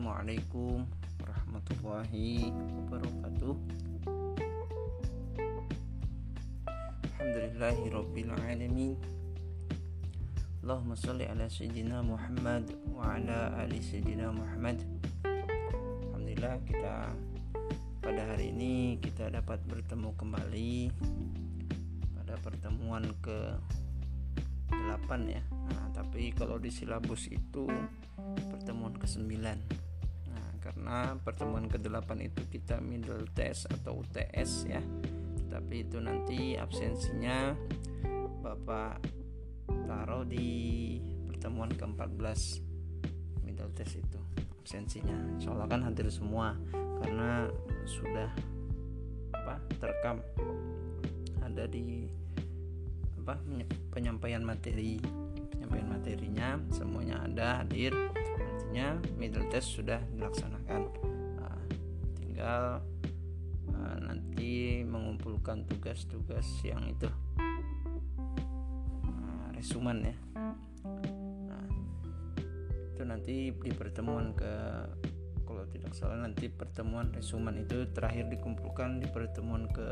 Assalamualaikum warahmatullahi wabarakatuh. Alhamdulillahi Rabbil Alamin. Allahumma salli ala Sayyidina Muhammad wa ala ali Sayyidina Muhammad. Alhamdulillah kita pada hari ini kita dapat bertemu kembali pada pertemuan ke 8 ya. Nah, tapi kalau di silabus itu pertemuan ke 9 nah karena pertemuan ke 8 itu kita middle test atau UTS ya. Tapi itu nanti absensinya Bapak taruh di pertemuan ke-14 middle test itu absensinya. Soalnya kan hadir semua karena sudah apa terekam. Ada di apa penyampaian materi penyampaian materinya semuanya ada hadir artinya middle test sudah dilaksanakan. Nah, tinggal uh, nanti mengumpulkan tugas-tugas yang itu. Resumen ya. Nah, itu nanti di pertemuan ke kalau tidak salah nanti pertemuan resumen itu terakhir dikumpulkan di pertemuan ke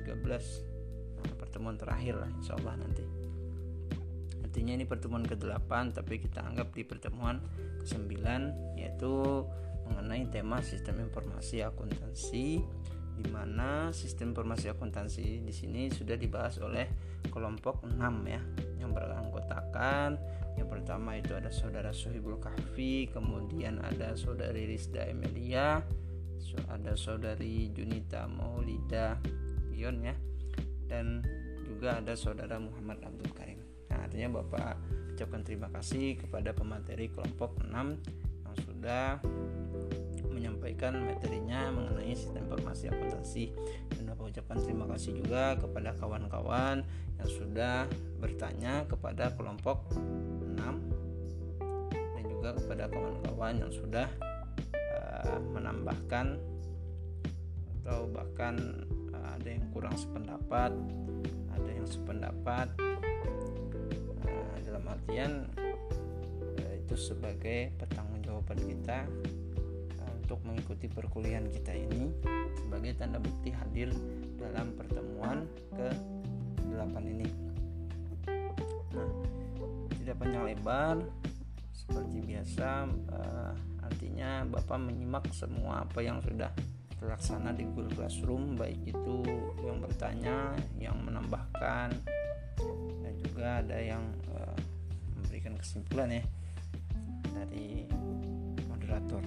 13 nah, pertemuan terakhir lah insya Allah nanti artinya ini pertemuan ke-8 tapi kita anggap di pertemuan ke-9 yaitu mengenai tema sistem informasi akuntansi di mana sistem informasi akuntansi di sini sudah dibahas oleh kelompok 6 ya yang beranggotakan. Yang pertama itu ada saudara Sohibul Kahfi kemudian ada saudari Rizda Emilia ada saudari Junita Maulida Ion ya dan juga ada saudara Muhammad Abdul Karim artinya Bapak ucapkan terima kasih kepada pemateri kelompok 6 yang sudah menyampaikan materinya mengenai sistem informasi akuntansi. Dan Bapak ucapkan terima kasih juga kepada kawan-kawan yang sudah bertanya kepada kelompok 6 dan juga kepada kawan-kawan yang sudah uh, menambahkan atau bahkan uh, ada yang kurang sependapat ada yang sependapat artian uh, itu sebagai pertanggungjawaban kita untuk mengikuti perkuliahan kita ini sebagai tanda bukti hadir dalam pertemuan ke-8 ini. Nah, tidak panjang lebar seperti biasa uh, artinya Bapak menyimak semua apa yang sudah terlaksana di Google Classroom baik itu yang bertanya, yang menambahkan dan juga ada yang kesimpulan ya dari moderator.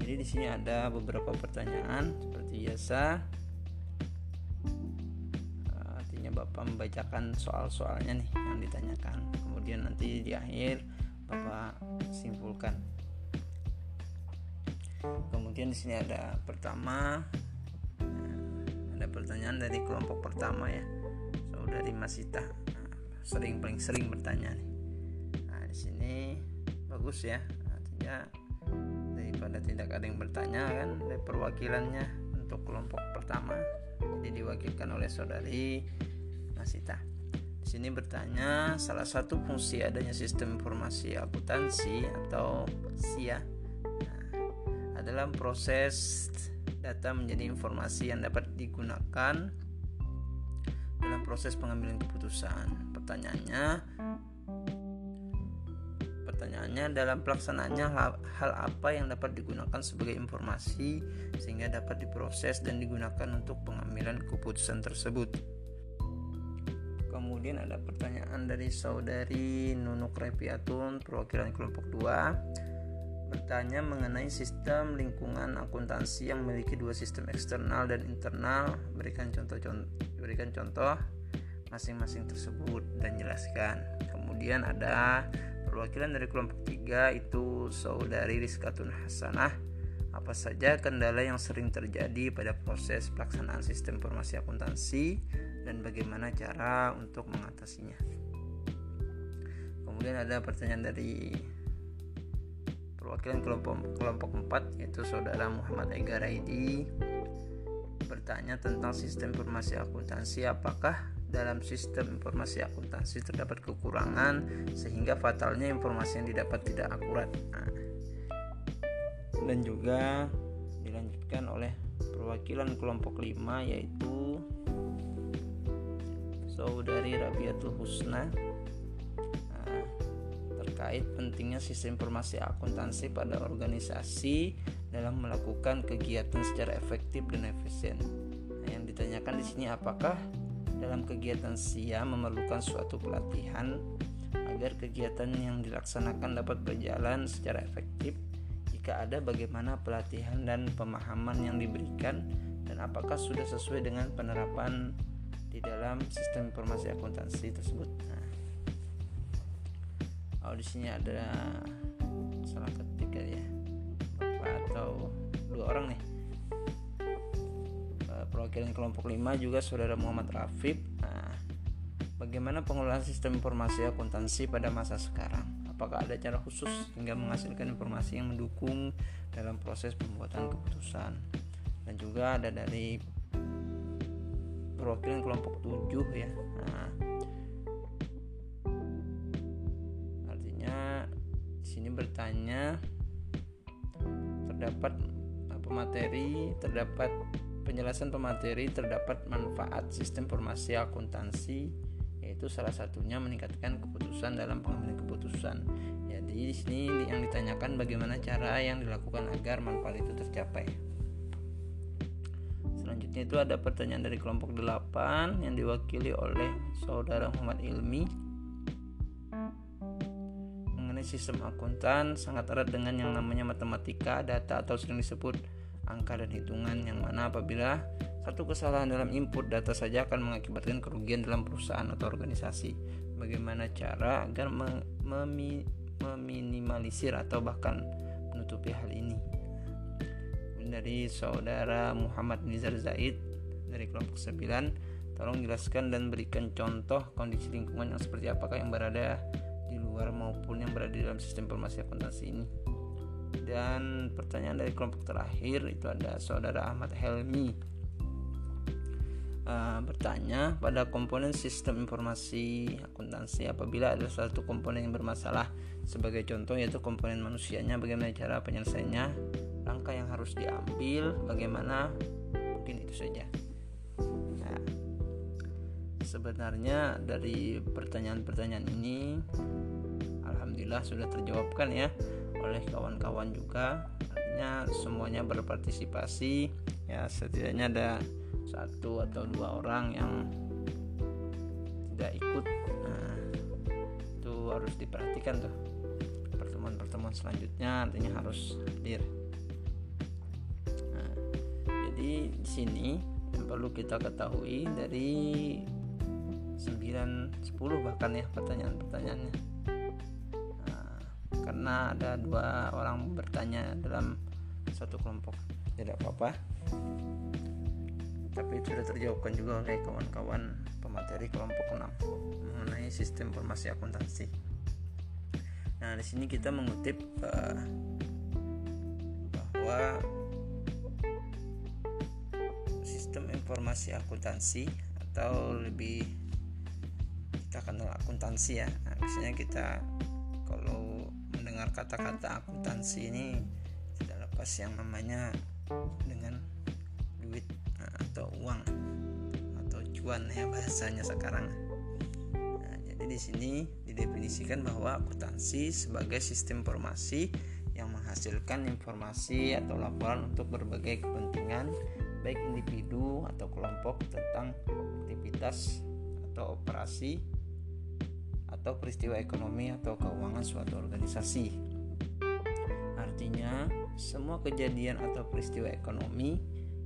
Jadi di sini ada beberapa pertanyaan seperti biasa. Eh, artinya bapak membacakan soal-soalnya nih yang ditanyakan. Kemudian nanti di akhir bapak simpulkan. Kemudian di sini ada pertama eh, ada pertanyaan dari kelompok pertama ya saudari Masita sering paling sering bertanya nih nah di sini bagus ya artinya daripada tidak ada yang bertanya kan dari perwakilannya untuk kelompok pertama jadi diwakilkan oleh saudari Masita di sini bertanya salah satu fungsi adanya sistem informasi akuntansi atau SIA nah, adalah proses data menjadi informasi yang dapat digunakan dalam proses pengambilan keputusan. Pertanyaannya, Pertanyaannya dalam pelaksanaannya hal, apa yang dapat digunakan sebagai informasi sehingga dapat diproses dan digunakan untuk pengambilan keputusan tersebut. Kemudian ada pertanyaan dari saudari Nunuk Repiatun perwakilan kelompok 2 bertanya mengenai sistem lingkungan akuntansi yang memiliki dua sistem eksternal dan internal. Berikan contoh-contoh berikan contoh masing-masing tersebut dan jelaskan kemudian ada Perwakilan dari kelompok 3 itu saudari Rizkatun Hasanah. Apa saja kendala yang sering terjadi pada proses pelaksanaan sistem informasi akuntansi dan bagaimana cara untuk mengatasinya. Kemudian ada pertanyaan dari perwakilan kelompok kelompok 4 yaitu saudara Muhammad Ega Raidi bertanya tentang sistem informasi akuntansi apakah dalam sistem informasi akuntansi terdapat kekurangan sehingga fatalnya informasi yang didapat tidak akurat. Nah, dan juga dilanjutkan oleh perwakilan kelompok 5 yaitu saudari Rabiatul Husna nah, terkait pentingnya sistem informasi akuntansi pada organisasi dalam melakukan kegiatan secara efektif dan efisien. Nah, yang ditanyakan di sini apakah dalam kegiatan SIA memerlukan suatu pelatihan agar kegiatan yang dilaksanakan dapat berjalan secara efektif. Jika ada, bagaimana pelatihan dan pemahaman yang diberikan, dan apakah sudah sesuai dengan penerapan di dalam sistem informasi akuntansi tersebut. Nah, di sini ada salah ketik ya, bapak atau dua orang nih. Perwakilan kelompok 5 juga saudara Muhammad Rafif. Nah, bagaimana pengelolaan sistem informasi akuntansi pada masa sekarang? Apakah ada cara khusus hingga menghasilkan informasi yang mendukung dalam proses pembuatan keputusan? Dan juga ada dari perwakilan kelompok 7 ya nah, artinya di sini bertanya terdapat pemateri terdapat penjelasan pemateri terdapat manfaat sistem informasi akuntansi yaitu salah satunya meningkatkan keputusan dalam pengambilan keputusan. Jadi di sini yang ditanyakan bagaimana cara yang dilakukan agar manfaat itu tercapai. Selanjutnya itu ada pertanyaan dari kelompok 8 yang diwakili oleh saudara Muhammad Ilmi. Mengenai sistem akuntan sangat erat dengan yang namanya matematika, data atau sering disebut angka dan hitungan yang mana apabila satu kesalahan dalam input data saja akan mengakibatkan kerugian dalam perusahaan atau organisasi. Bagaimana cara agar meminimalisir atau bahkan menutupi hal ini? dari saudara Muhammad Nizar Zaid dari kelompok 9 tolong jelaskan dan berikan contoh kondisi lingkungan yang seperti apakah yang berada di luar maupun yang berada di dalam sistem informasi akuntansi ini dan pertanyaan dari kelompok terakhir itu ada saudara Ahmad Helmi. Uh, bertanya pada komponen sistem informasi akuntansi apabila ada satu komponen yang bermasalah. Sebagai contoh yaitu komponen manusianya bagaimana cara penyelesaiannya? Langkah yang harus diambil bagaimana? Mungkin itu saja. Nah, sebenarnya dari pertanyaan-pertanyaan ini Alhamdulillah sudah terjawabkan ya oleh kawan-kawan juga. Artinya semuanya berpartisipasi. Ya setidaknya ada satu atau dua orang yang tidak ikut. Nah itu harus diperhatikan tuh. Pertemuan-pertemuan selanjutnya artinya harus hadir. Jadi di sini yang perlu kita ketahui dari 9 10 bahkan ya pertanyaan-pertanyaannya. nah, karena ada dua orang bertanya dalam satu kelompok. Tidak apa-apa. Tapi sudah terjawabkan juga oleh kawan-kawan pemateri kelompok 6 mengenai sistem informasi akuntansi. Nah, di sini kita mengutip uh, bahwa informasi akuntansi atau lebih kita kenal akuntansi ya. Nah, biasanya kita mendengar kata-kata akuntansi ini tidak lepas yang namanya dengan duit nah, atau uang atau cuan ya bahasanya sekarang. Nah, jadi di sini didefinisikan bahwa akuntansi sebagai sistem informasi yang menghasilkan informasi atau laporan untuk berbagai kepentingan baik individu atau kelompok tentang aktivitas atau operasi atau peristiwa ekonomi atau keuangan suatu organisasi. Artinya, semua kejadian atau peristiwa ekonomi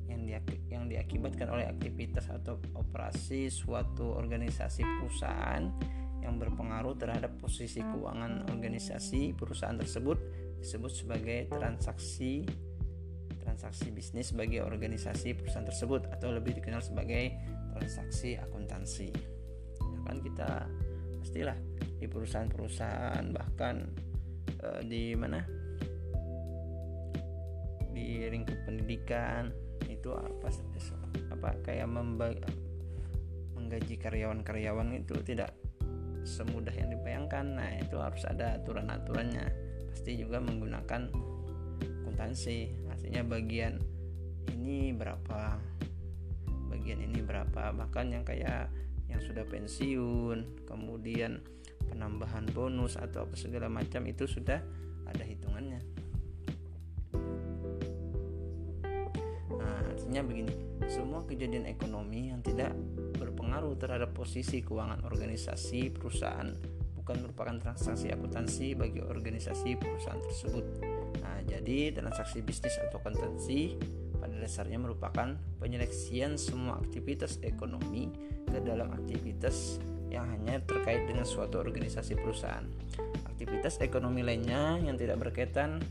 yang yang diakibatkan oleh aktivitas atau operasi suatu organisasi perusahaan yang berpengaruh terhadap posisi keuangan organisasi perusahaan tersebut disebut sebagai transaksi transaksi bisnis bagi organisasi perusahaan tersebut atau lebih dikenal sebagai transaksi akuntansi. Ya kan kita pastilah di perusahaan-perusahahan bahkan e, di mana? Di lingkup pendidikan itu apa apa kayak membagi, menggaji karyawan-karyawan itu tidak semudah yang dibayangkan. Nah, itu harus ada aturan-aturannya. Pasti juga menggunakan akuntansi. Artinya bagian ini berapa? Bagian ini berapa? Bahkan yang kayak yang sudah pensiun kemudian penambahan bonus atau apa segala macam itu sudah ada hitungannya nah artinya begini semua kejadian ekonomi yang tidak berpengaruh terhadap posisi keuangan organisasi perusahaan bukan merupakan transaksi akuntansi bagi organisasi perusahaan tersebut. Nah, jadi transaksi bisnis atau akuntansi pada dasarnya merupakan penyeleksian semua aktivitas ekonomi ke dalam aktivitas yang hanya terkait dengan suatu organisasi perusahaan. Aktivitas ekonomi lainnya yang tidak berkaitan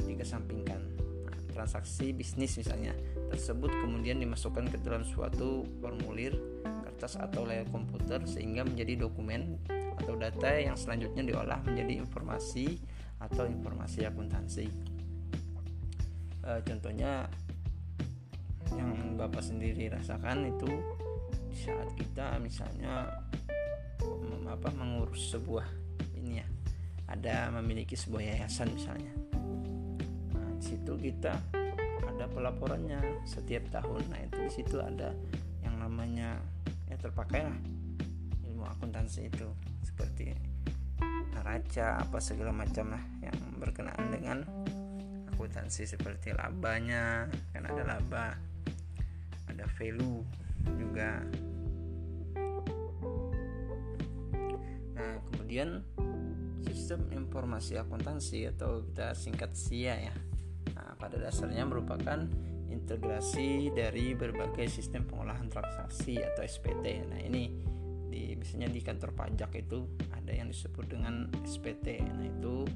dikesampingkan. Nah, transaksi bisnis misalnya tersebut kemudian dimasukkan ke dalam suatu formulir kertas atau layar komputer sehingga menjadi dokumen atau data yang selanjutnya diolah menjadi informasi atau informasi akuntansi. E, contohnya yang Bapak sendiri rasakan itu saat kita misalnya apa mengurus sebuah ini ya ada memiliki sebuah yayasan misalnya. Nah, di situ kita ada pelaporannya setiap tahun. Nah itu di situ ada yang namanya ya terpakai lah ilmu akuntansi itu seperti neraca apa segala macam lah yang berkenaan dengan akuntansi seperti labanya kan ada laba ada value juga. Nah kemudian sistem informasi akuntansi atau kita singkat SIA ya. Nah, pada dasarnya merupakan integrasi dari berbagai sistem pengolahan transaksi atau SPT nah ini di misalnya di kantor pajak itu ada yang disebut dengan SPT nah itu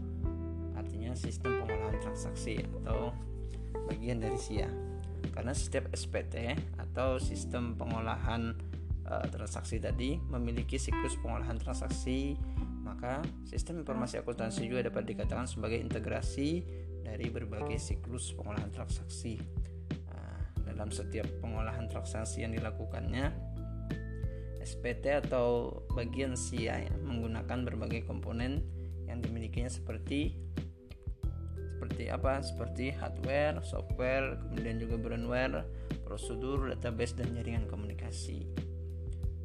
artinya sistem pengolahan transaksi atau bagian dari SIA karena setiap SPT atau sistem pengolahan e, transaksi tadi memiliki siklus pengolahan transaksi maka sistem informasi akuntansi juga dapat dikatakan sebagai integrasi dari berbagai siklus pengolahan transaksi. Nah, dalam setiap pengolahan transaksi yang dilakukannya SPT atau bagian ya, menggunakan berbagai komponen yang dimilikinya seperti seperti apa? Seperti hardware, software, kemudian juga brandware, prosedur, database dan jaringan komunikasi.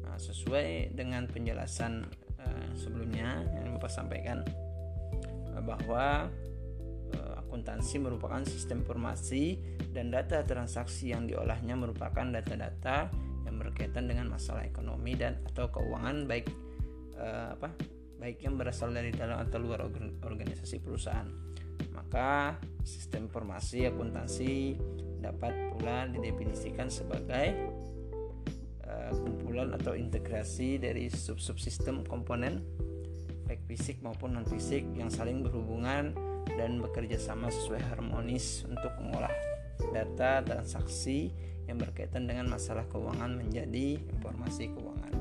Nah, sesuai dengan penjelasan uh, sebelumnya yang Bapak sampaikan uh, bahwa uh, akuntansi merupakan sistem informasi dan data transaksi yang diolahnya merupakan data-data yang berkaitan dengan masalah ekonomi dan atau keuangan baik uh, apa baik yang berasal dari dalam atau luar organisasi perusahaan. Maka sistem informasi akuntansi dapat pula didefinisikan sebagai uh, kumpulan atau integrasi dari sub-subsistem komponen baik fisik maupun non fisik yang saling berhubungan dan bekerja sama sesuai harmonis untuk mengolah data transaksi yang berkaitan dengan masalah keuangan menjadi informasi keuangan.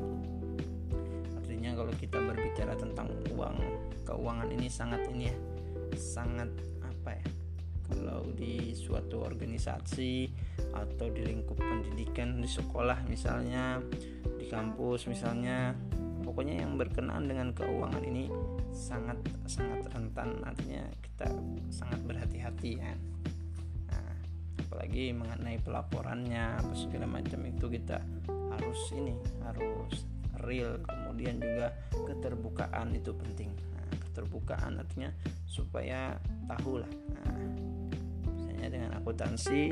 Artinya kalau kita berbicara tentang uang, keuangan ini sangat ini ya, sangat apa ya? Kalau di suatu organisasi atau di lingkup pendidikan di sekolah misalnya, di kampus misalnya, pokoknya yang berkenaan dengan keuangan ini sangat sangat rentan. Artinya kita sangat berhati-hati ya. Apalagi mengenai pelaporannya apa segala macam itu kita harus ini harus real. Kemudian juga keterbukaan itu penting. Nah, keterbukaan artinya supaya tahu lah nah, misalnya dengan akuntansi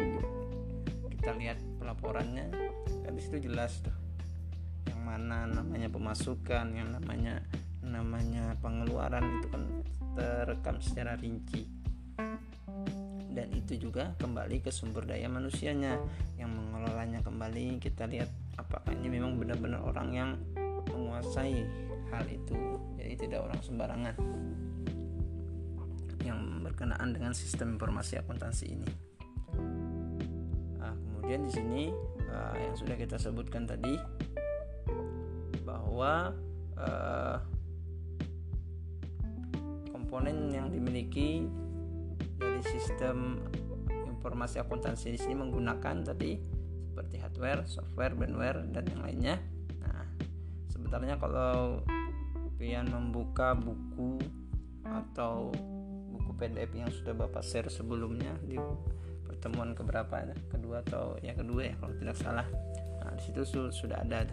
kita lihat pelaporannya kan di situ jelas tuh. Yang mana namanya pemasukan yang namanya namanya pengeluaran itu kan terekam secara rinci. Dan itu juga kembali ke sumber daya manusianya yang mengelolanya kembali. Kita lihat apakah ini memang benar-benar orang yang menguasai hal itu. Jadi tidak orang sembarangan berkenaan dengan sistem informasi akuntansi ini nah, kemudian di sini uh, yang sudah kita sebutkan tadi bahwa uh, komponen yang dimiliki dari sistem informasi akuntansi di sini menggunakan tadi seperti hardware, software, bandware dan yang lainnya. Nah, sebenarnya kalau pian membuka buku atau PDF yang sudah bapak share sebelumnya di pertemuan keberapa kedua atau ya kedua ya kalau tidak salah. Nah di situ sudah ada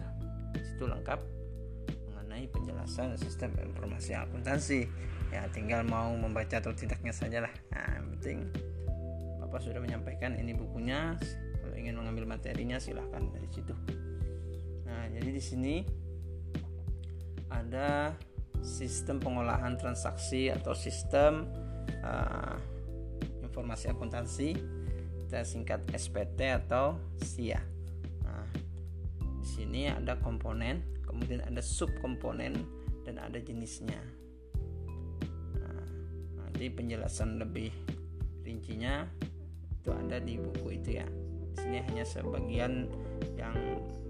di situ lengkap mengenai penjelasan sistem informasi akuntansi. Ya tinggal mau membaca atau tidaknya saja lah nah yang penting bapak sudah menyampaikan ini bukunya. Kalau ingin mengambil materinya silahkan dari situ. Nah jadi di sini ada sistem pengolahan transaksi atau sistem uh, informasi akuntansi kita singkat SPT atau SIA. Nah, di sini ada komponen, kemudian ada subkomponen dan ada jenisnya. Nah, nanti penjelasan lebih rincinya itu ada di buku itu ya. Di sini hanya sebagian yang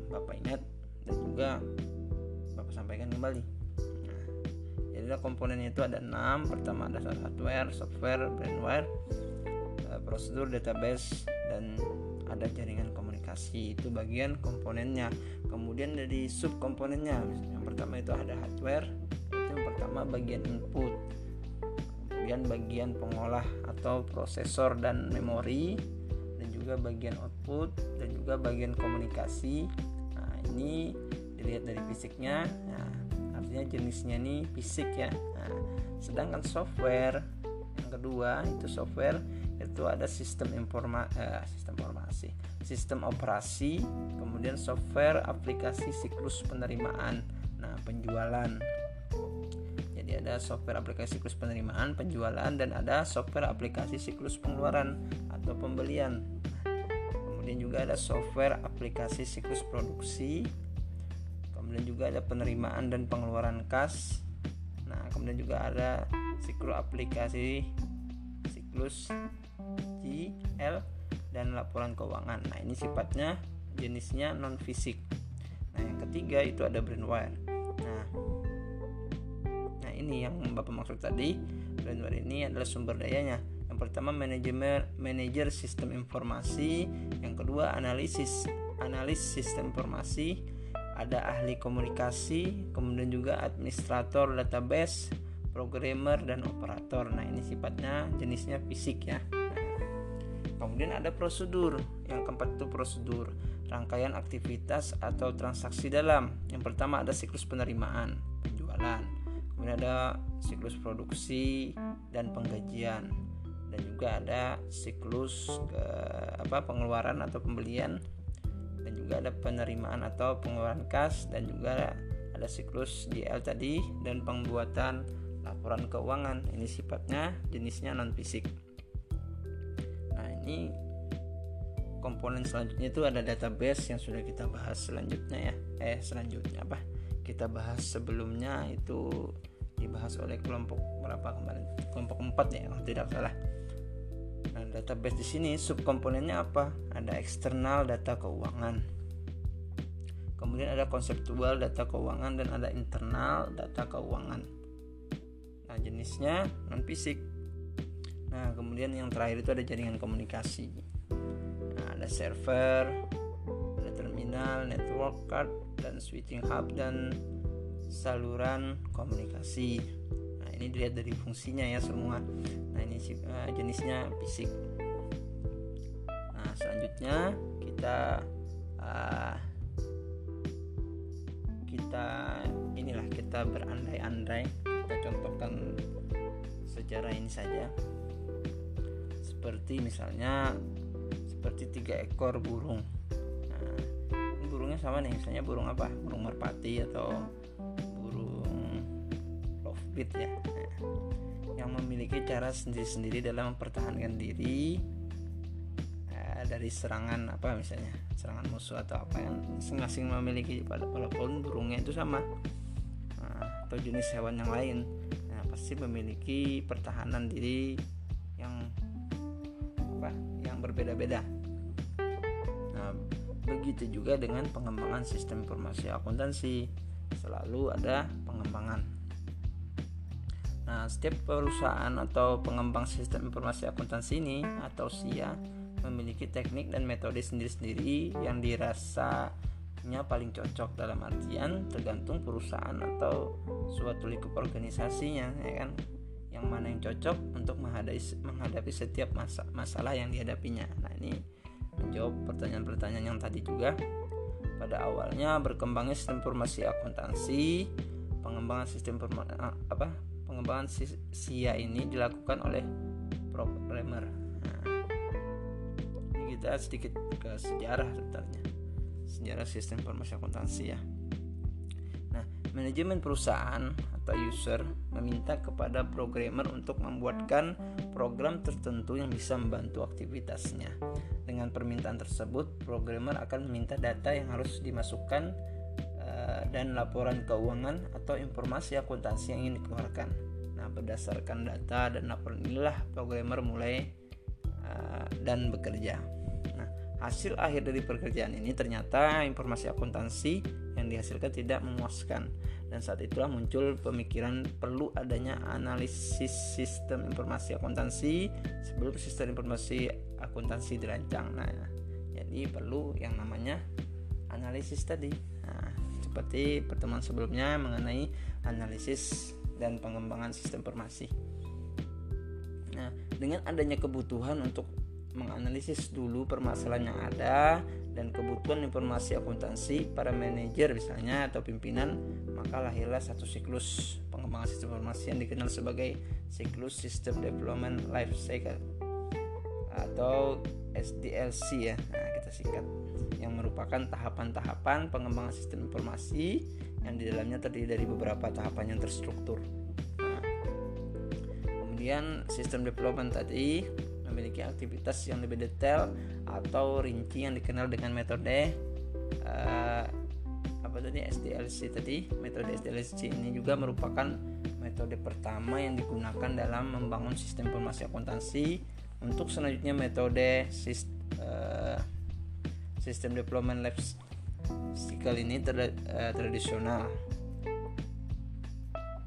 Bapak ingat dan juga Bapak sampaikan kembali jadi komponennya itu ada enam pertama ada hardware software brandware eh, prosedur database dan ada jaringan komunikasi. Itu bagian komponennya. Kemudian dari subkomponennya. Yang pertama itu ada hardware itu yang pertama bagian input. Kemudian bagian pengolah atau prosesor dan memori dan juga bagian output dan juga bagian komunikasi. Nah ini dilihat dari fisiknya. Nah, artinya jenisnya ini fisik ya. Nah, sedangkan software yang kedua itu software itu ada sistem informa eh, sistem informasi sistem operasi kemudian software aplikasi siklus penerimaan nah penjualan. Jadi ada software aplikasi siklus penerimaan penjualan dan ada software aplikasi siklus pengeluaran atau pembelian. Kemudian juga ada software aplikasi siklus produksi kemudian juga ada penerimaan dan pengeluaran kas. Nah kemudian juga ada siklus aplikasi siklus GL dan laporan keuangan. Nah ini sifatnya jenisnya non fisik nah yang ketiga itu ada brandware. Nah nah ini yang bapak maksud tadi. Brandware ini adalah sumber dayanya. Yang pertama manajemen manajer sistem informasi. Yang kedua analisis analis sistem informasi ada ahli komunikasi, kemudian juga administrator database, programmer dan operator. Nah, ini sifatnya jenisnya fisik ya. kemudian ada prosedur. Yang keempat itu prosedur, rangkaian aktivitas atau transaksi dalam. Yang pertama ada siklus penerimaan, penjualan. Kemudian ada siklus produksi dan penggajian dan juga ada siklus ke apa pengeluaran atau pembelian dan juga ada penerimaan atau pengeluaran kas dan juga ada siklus GL tadi dan pembuatan laporan keuangan. Ini sifatnya jenisnya non fisik. Nah ini komponen selanjutnya itu ada database yang sudah kita bahas selanjutnya ya. Eh selanjutnya apa? Kita bahas sebelumnya itu dibahas oleh kelompok berapa kemarin? Kelompok 4 ya kalau tidak salah Nah, database di sini subkomponennya apa? Ada eksternal data keuangan. Kemudian ada konseptual data keuangan dan ada internal data keuangan. Nah, jenisnya non fisik. Nah, kemudian yang terakhir itu ada jaringan komunikasi. Nah, ada server, ada terminal, network card, dan switching hub dan saluran komunikasi ini dilihat dari fungsinya ya semua nah ini uh, jenisnya fisik. Nah selanjutnya kita uh, kita inilah kita berandai-andai. Kita contohkan secara ini saja. Seperti misalnya seperti tiga ekor burung. Nah, ini burungnya sama nih misalnya burung apa? Burung merpati atau Bit ya yang memiliki cara sendiri-sendiri dalam mempertahankan diri eh, dari serangan apa misalnya serangan musuh atau apa yang masing-masing memiliki. Walaupun burungnya itu sama nah, atau jenis hewan yang lain nah, pasti memiliki pertahanan diri yang apa yang berbeda-beda. Nah begitu juga dengan pengembangan sistem informasi akuntansi. Selalu ada pengembangan Nah, setiap perusahaan atau pengembang sistem informasi akuntansi ini atau SIA memiliki teknik dan metode sendiri-sendiri yang dirasanya paling cocok dalam artian tergantung perusahaan atau suatu lingkup organisasinya ya kan yang mana yang cocok untuk menghadapi menghadapi setiap masa, masalah yang dihadapinya. Nah, ini menjawab pertanyaan-pertanyaan yang tadi juga. Pada awalnya berkembangnya sistem informasi akuntansi, pengembangan sistem apa? Pengembangan SIA ini dilakukan oleh programmer. Nah, ini kita sedikit ke sejarah sebenarnya. Sejarah sistem informasi akuntansi ya. Nah, manajemen perusahaan atau user meminta kepada programmer untuk membuatkan program tertentu yang bisa membantu aktivitasnya. Dengan permintaan tersebut, programmer akan meminta data yang harus dimasukkan dan laporan keuangan atau informasi akuntansi yang ingin dikeluarkan. Nah, berdasarkan data dan laporan inilah programmer mulai uh, dan bekerja. Nah, hasil akhir dari pekerjaan ini ternyata informasi akuntansi yang dihasilkan tidak memuaskan dan saat itulah muncul pemikiran perlu adanya analisis sistem informasi akuntansi sebelum sistem informasi akuntansi dirancang. Nah, jadi perlu yang namanya analisis tadi. Nah, seperti pertemuan sebelumnya mengenai analisis dan pengembangan sistem informasi. Nah, dengan adanya kebutuhan untuk menganalisis dulu permasalahan yang ada dan kebutuhan informasi akuntansi para manajer misalnya atau pimpinan maka lahirlah satu siklus pengembangan sistem informasi yang dikenal sebagai siklus System Development Life Cycle atau SDLC ya nah, kita singkat yang merupakan tahapan-tahapan pengembangan sistem informasi yang di dalamnya terdiri dari beberapa tahapan yang terstruktur. Nah, kemudian sistem development tadi memiliki aktivitas yang lebih detail atau rinci yang dikenal dengan metode uh, apa tadi SDLC tadi. Metode SDLC ini juga merupakan metode pertama yang digunakan dalam membangun sistem informasi akuntansi. Untuk selanjutnya metode sistem, uh, sistem life cycle ini ter, uh, tradisional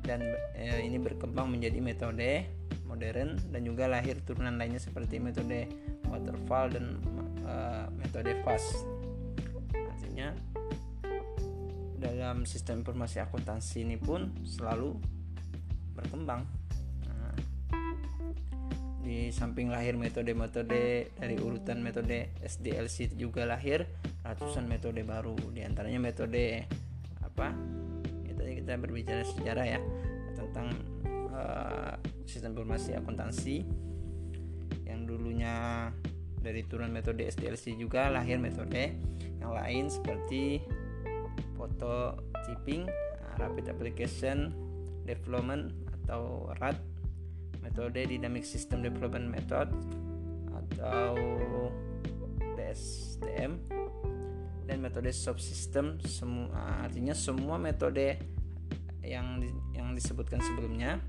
dan uh, ini berkembang menjadi metode modern dan juga lahir turunan lainnya seperti metode waterfall dan uh, metode fast. Artinya dalam sistem informasi akuntansi ini pun selalu berkembang. Di samping lahir metode-metode dari urutan metode SDLC juga lahir ratusan metode baru. Di antaranya metode apa itu kita berbicara sejarah ya tentang uh, sistem informasi akuntansi. Yang dulunya dari turun metode SDLC juga lahir metode yang lain seperti foto nah, rapid application development atau RAD, metode dynamic system development method atau DSDM dan metode subsystem. Semua artinya semua metode yang yang disebutkan sebelumnya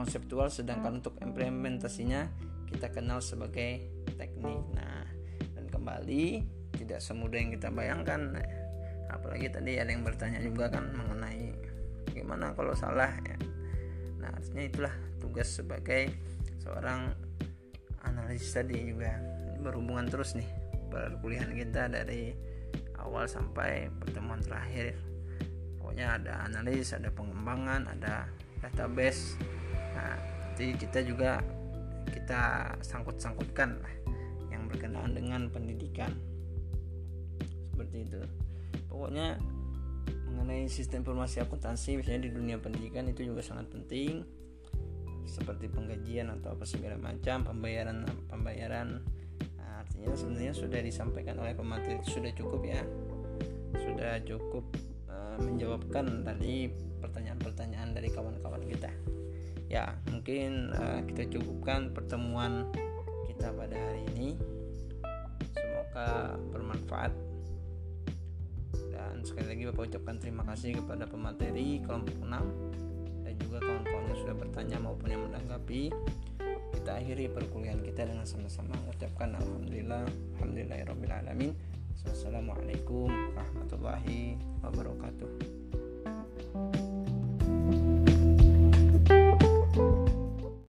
konseptual sedangkan untuk implementasinya kita kenal sebagai teknik. Nah dan kembali tidak semudah yang kita bayangkan. Nah, apalagi tadi ada yang bertanya juga kan mengenai gimana kalau salah ya nah artinya itulah tugas sebagai seorang analisis tadi juga. Berhubungan terus nih perkuliahan kita dari awal sampai pertemuan terakhir. Pokoknya ada analis ada pengembangan ada database. Nah jadi kita juga kita sangkut-sangkutkan yang berkenaan dengan pendidikan. Seperti itu. Pokoknya mengenai sistem informasi akuntansi misalnya di dunia pendidikan itu juga sangat penting seperti penggajian atau apa segala macam pembayaran pembayaran. Nah, artinya sebenarnya sudah disampaikan oleh pemateri sudah cukup ya. Sudah cukup uh, menjawabkan tadi pertanyaan-pertanyaan dari kawan-kawan kita. Ya mungkin uh, kita cukupkan pertemuan kita pada hari ini. Semoga bermanfaat dan sekali lagi Bapak ucapkan terima kasih kepada pemateri kelompok 6 dan juga kawan-kawan yang sudah bertanya maupun yang menanggapi. Kita akhiri perkuliahan kita dengan sama-sama mengucapkan alhamdulillah alhamdulillahirabbil alamin. Wassalamualaikum warahmatullahi wabarakatuh